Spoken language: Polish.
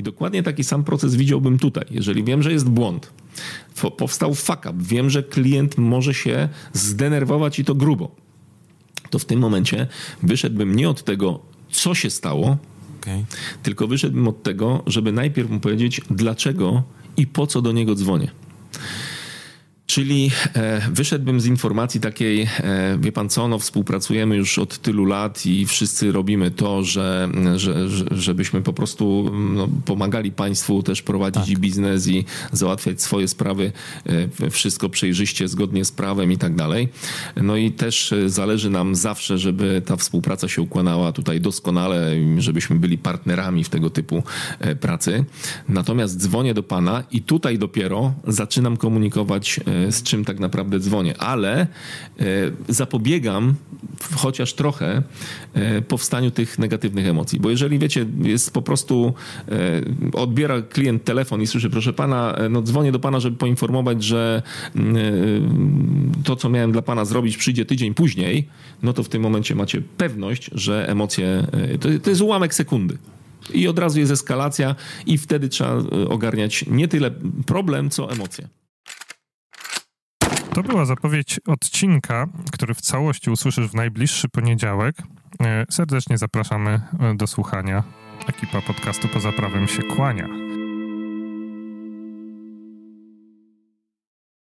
I dokładnie taki sam proces widziałbym tutaj. Jeżeli wiem, że jest błąd, powstał fuck up, wiem, że klient może się zdenerwować i to grubo, to w tym momencie wyszedłbym nie od tego, co się stało, okay. tylko wyszedłbym od tego, żeby najpierw mu powiedzieć, dlaczego i po co do niego dzwonię. Czyli e, wyszedłbym z informacji takiej, e, wie pan co, no współpracujemy już od tylu lat i wszyscy robimy to, że, że, żebyśmy po prostu no, pomagali państwu też prowadzić tak. biznes i załatwiać swoje sprawy, e, wszystko przejrzyście, zgodnie z prawem i tak dalej. No i też zależy nam zawsze, żeby ta współpraca się układała tutaj doskonale, żebyśmy byli partnerami w tego typu pracy. Natomiast dzwonię do pana i tutaj dopiero zaczynam komunikować z czym tak naprawdę dzwonię, ale e, zapobiegam chociaż trochę e, powstaniu tych negatywnych emocji. Bo jeżeli wiecie, jest po prostu e, odbiera klient telefon i słyszy, proszę pana, no dzwonię do pana, żeby poinformować, że to, co miałem dla pana zrobić, przyjdzie tydzień później, no to w tym momencie macie pewność, że emocje to, to jest ułamek sekundy. I od razu jest eskalacja, i wtedy trzeba ogarniać nie tyle problem, co emocje. To była zapowiedź odcinka, który w całości usłyszysz w najbliższy poniedziałek. E, serdecznie zapraszamy e, do słuchania. Ekipa podcastu Poza Prawem się kłania.